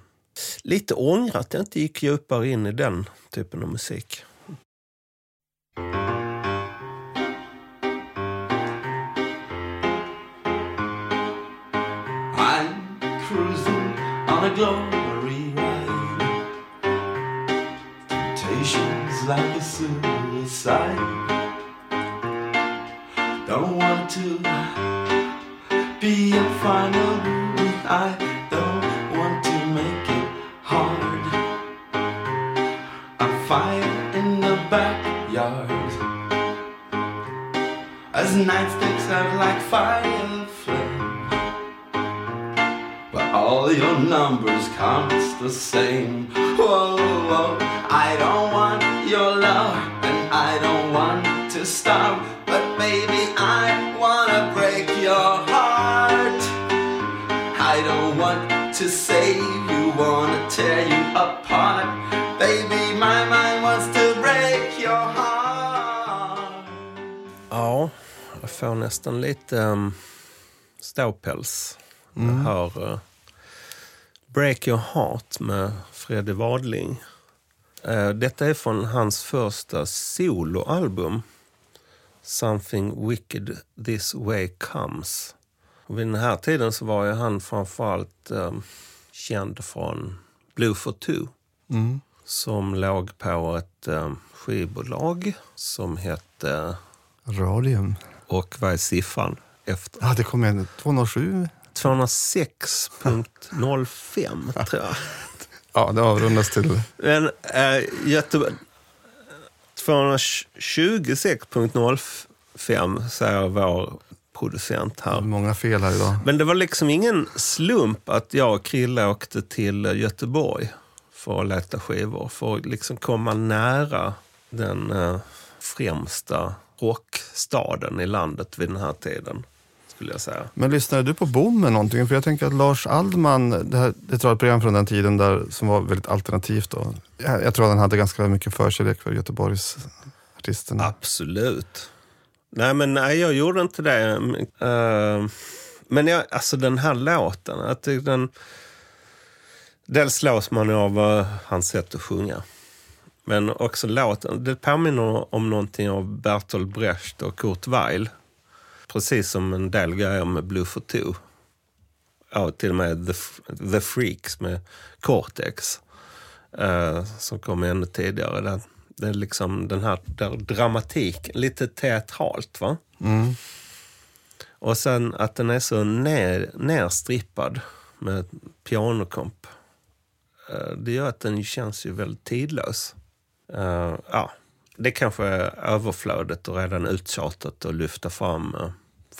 lite ångra att jag inte gick djupare in i den typen av musik. Glory ride. Temptations like a suicide. Don't want to be a final. I don't want to make it hard. A fire in the backyard. As night sticks out like fire all your numbers counts the same. Whoa, whoa, I don't want your love, and I don't want to starve. But baby, I wanna break your heart. I don't want to save you, wanna tear you apart. Baby, my mind wants to break your heart. Ja, jag får nästan lite um, ståpäls. Jag hör eh, Break Your Heart med Freddy Wadling. Eh, detta är från hans första soloalbum. Something Wicked This Way Comes. Och vid den här tiden så var ju han framförallt um, känd från Blue for Two. Mm. Som låg på ett um, skivbolag som hette... Radium. Och vad är siffran efter? Ja, det kom en 207. 206.05 tror jag. Ja, det avrundas till... Men äh, Göteborg... 226.05 säger vår producent här. Många fel här idag. Men det var liksom ingen slump att jag och Krille åkte till Göteborg för att leta skivor. För att liksom komma nära den eh, främsta rockstaden i landet vid den här tiden. Skulle jag säga. Men lyssnade du på Bommen någonting? För jag tänker att Lars Aldman, det, här, det är ett radioprogram från den tiden där, som var väldigt alternativt. Då. Jag, jag tror att han hade ganska mycket förkärlek för Göteborgs artisterna. Absolut. Nej, men nej, jag gjorde inte det. Eh, men jag, alltså den här låten, att det- den... Dels slås man av uh, hans sätt att sjunga. Men också låten, det påminner om någonting av Bertolt Brecht och Kurt Weill. Precis som en del grejer med Blue for Two. Ja, till och med The, The Freaks med Cortex. eh, som kom ännu tidigare. Det, det är liksom den här där dramatik, lite teatralt va? Mm. Och sen att den är så ner, nerstrippad med pianokomp. Eh, Det gör att den känns ju väldigt tidlös. Eh, ja, det kanske är överflödet och redan uttjatat att lyfta fram uh,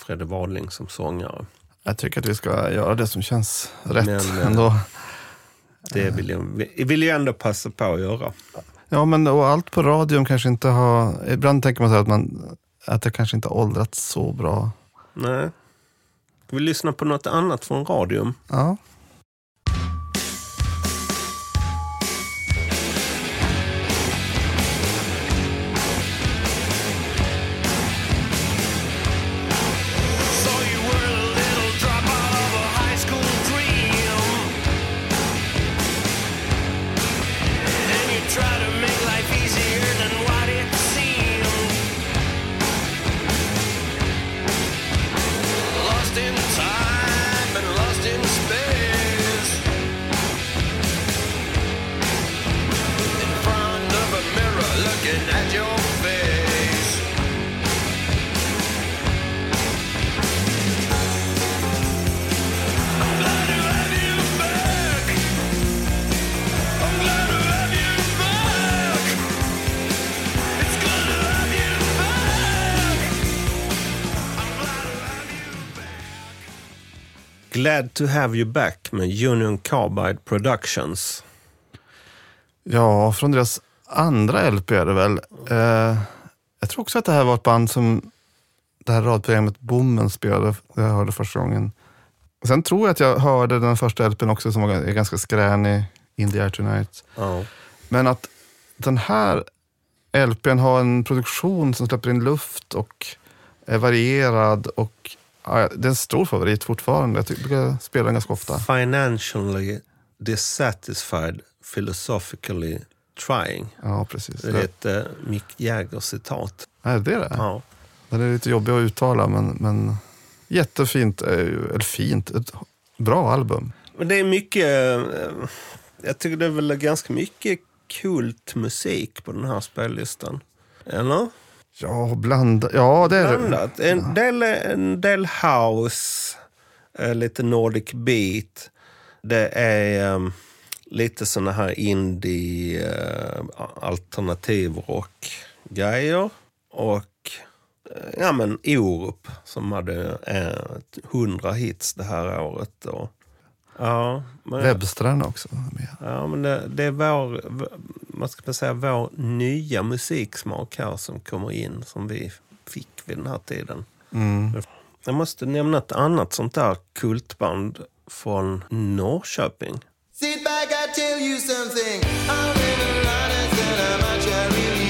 Fredde Wadling som sångare. Jag tycker att vi ska göra det som känns rätt Men, ändå. Det vill jag, vi- vill jag ändå passa på att göra. Ja, men och allt på radion kanske inte har... Ibland tänker man så att, man, att det kanske inte har åldrats så bra. Nej. Vi lyssnar på något annat från radion. Ja. Glad to have you back med Union Carbide Productions. Ja, från deras andra LP är det väl. Eh, jag tror också att det här var ett band som det här radprogrammet Bommen spelade, det jag hörde första gången. Sen tror jag att jag hörde den första LPn också som var, ganska skränig, In the Air Tonight. Ja. Men att den här LPn har en produktion som släpper in luft och är varierad och ja, det är en stor favorit fortfarande. Jag tycker jag brukar spela den ganska ofta. Financially dissatisfied, philosophically trying. Ja, precis. Det är ett eh, Mick Jagger-citat. Är det det? Ja. Den är lite jobbig att uttala, men, men jättefint. eh, Eller fint. Ett bra album. Men det är mycket... eh, Jag tycker det är väl ganska mycket kult musik på den här spellistan. Eller? Ja, blanda, ja det är. Blandat. En del, en del house, eh, lite Nordic beat. Det är eh, lite såna här indie eh, alternativ rock grejer. Och eh, ja men Orup som hade eh, 100 hits det här året. Och, ja, men, Webstrand också. Ja, men det, det är vår, vad ska man säga, vår nya musiksmak här som kommer in, som vi fick vid den här tiden. Mm. Jag måste nämna ett annat sånt där kultband från Norrköping. Sit back, I tell you something. I'm in a lot of sin, how much I really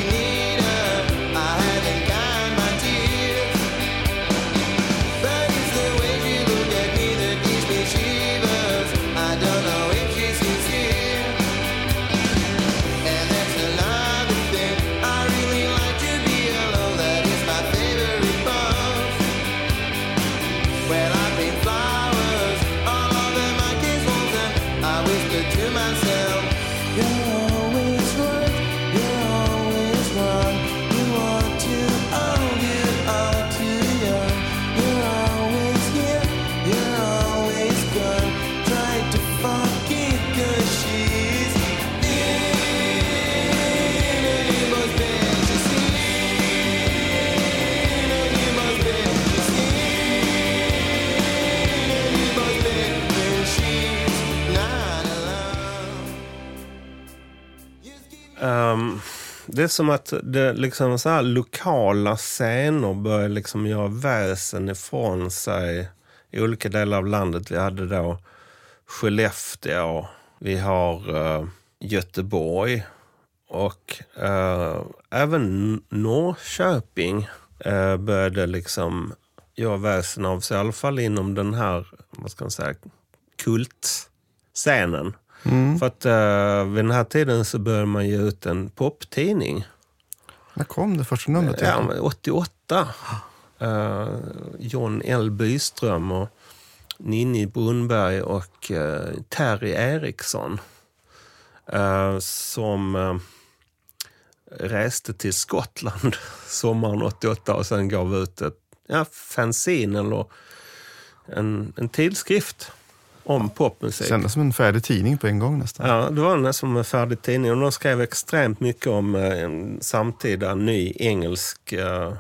Um, det är som att det liksom så här lokala scener börjar liksom göra väsen ifrån sig i olika delar av landet. Vi hade då Skellefteå, vi har uh, Göteborg och uh, även Norrköping uh, började liksom göra väsen av sig, i alla fall inom den här, vad ska man säga, kultscenen. För att uh, vid den här tiden så började man ge ut en poptidning. När kom det första numret? Ja, men 88. Uh, John L. Byström och Ninni Brunnberg och uh, Terry Eriksson. Uh, som uh, reste till Skottland sommaren 88 och sen gav ut ett ja, fanzine eller en, en tidskrift om popmusik. Kändes som en färdig tidning på en gång nästan. Ja, det var nästan som en färdig tidning. Och de skrev extremt mycket om eh, en samtida ny engelsk eh,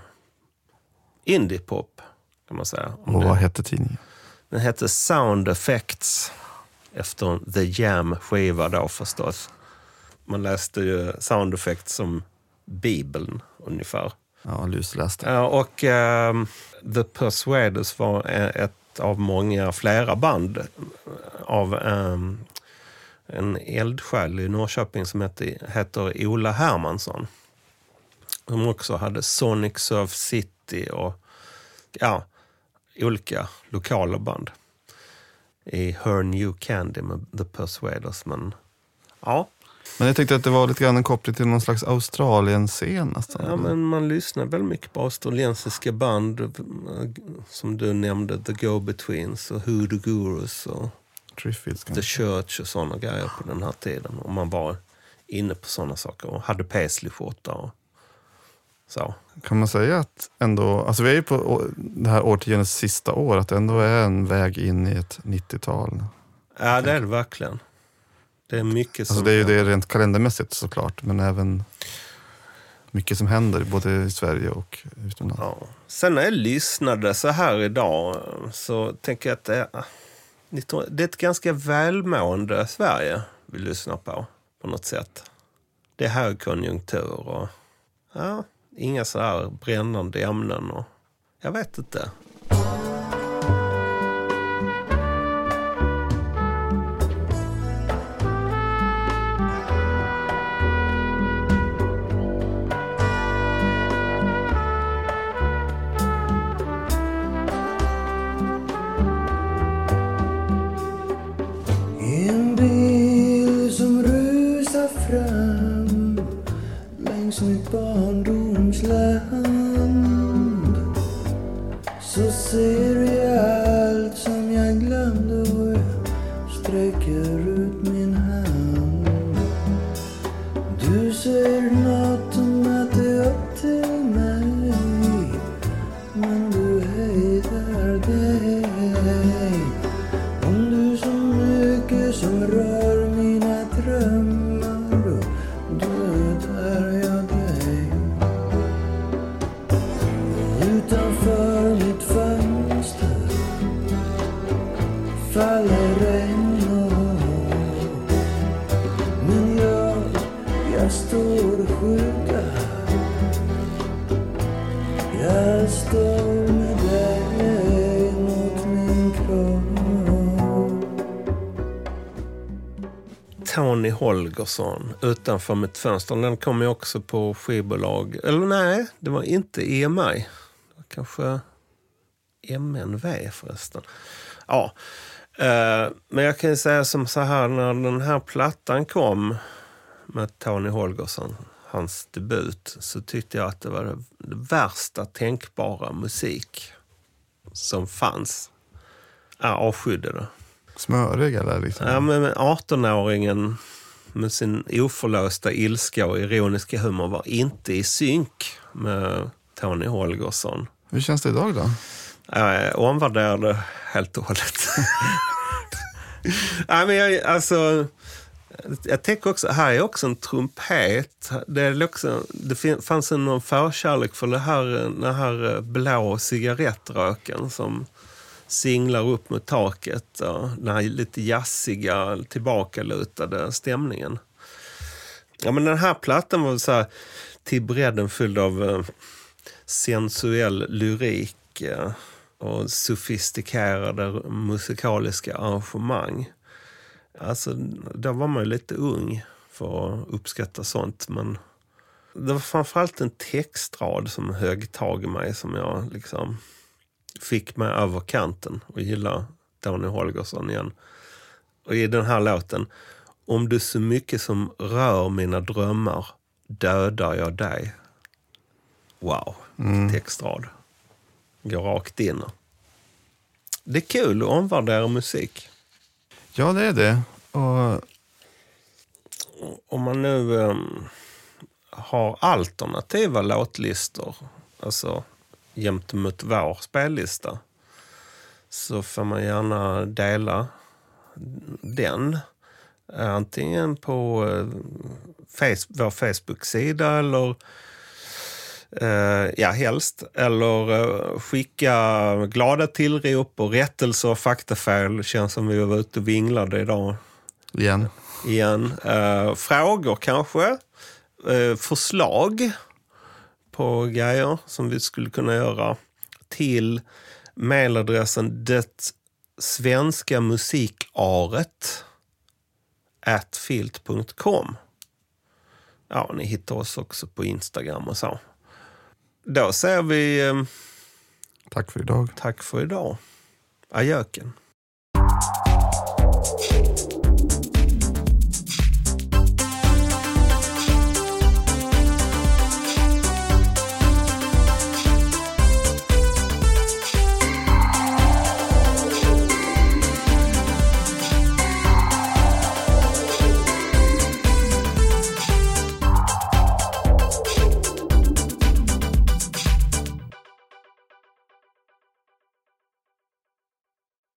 indiepop, kan man säga. Om Och det. vad hette tidningen? Den hette Sound Effects, efter The Jam-skiva då förstås. Man läste ju Sound Effects som Bibeln ungefär. Ja, lusläste. Ja, och ehm, The Persuaders var e- ett av många, flera band av ehm, en eldsjäl i Norrköping som heter, heter Ola Hermansson. Som också hade Sonic Surf City och ja, olika lokala band. I Her New Candy med The Persuaders. Men ja, Men jag tyckte att det var lite grann en koppling till någon slags Australien-scen nästan. Ja, men man lyssnar väldigt mycket på australiensiska band. eh, Som du nämnde, The Go-Betweens och the Gurus och Triffids The kanske. Church och såna grejer på den här tiden. Och man var inne på såna saker och hade paisleyskjorta och så. Kan man säga att ändå, alltså vi är ju på det här årtiondets sista år, att det ändå är en väg in i ett 90-tal. Ja, det är det verkligen. Det är mycket som... Alltså det är ju det rent kalendermässigt såklart, men även mycket som händer både i Sverige och utomlands. Ja. Sen när jag lyssnade så här idag så tänker jag att det, 19 Det är ett ganska välmående Sverige vi lyssnar på, på något sätt. Det är högkonjunktur och ja, inga så här brännande ämnen. Och, jag vet inte. Du säger Holgersson, Utanför mitt fönster. Den kom ju också på skivbolag. Eller nej, det var inte EMI. Det var kanske MNV förresten. Ja, eh, men jag kan ju säga som så här när den här plattan kom med Tony Holgersson, hans debut, så tyckte jag att det var det värsta tänkbara musik som fanns. Jag avskydde det. Smörig eller liksom? Ja, men 18-åringen med sin oförlösta ilska och ironiska humor var inte i synk med Tony Holgersson. Hur känns det idag då? Jag omvärderade helt och hållet. Nej, men jag, alltså, jag tänker också, här är också en trumpet. Det, är också, det fin- fanns en någon förkärlek för det här, den här blå cigarettröken som singlar upp mot taket. Och den här lite jazziga, tillbakalutade stämningen. Ja, men den här plattan var så här, till bredden fylld av eh, sensuell lyrik eh, och sofistikerade musikaliska arrangemang. Alltså, då var man ju lite ung för att uppskatta sånt. Men det var framförallt en textrad som högg tag i mig som jag liksom fick mig över kanten och gilla Tony Holgersson igen. Och i den här låten, om du så mycket som rör mina drömmar dödar jag dig. Wow, textrad. Går rakt in. Det är kul att omvärdera musik. Ja, det är det. Och Om man nu ehm, har alternativa låtlistor, alltså jämte mot vår spellista, så får man gärna dela den. Eh, Antingen på eh, face, vår Facebook-sida eller eh, ja, helst. Eller skicka glada tillrop och rättelser och faktafel. Känns som vi var ute och vinglade idag igen. igen. Frågor kanske. Förslag på grejer som vi skulle kunna göra till mejladressen det svenska musikaret at filt.com. Ja, ni hittar oss också på Instagram och så. Då säger vi eh, Tack för idag. tack för idag. Ajöken.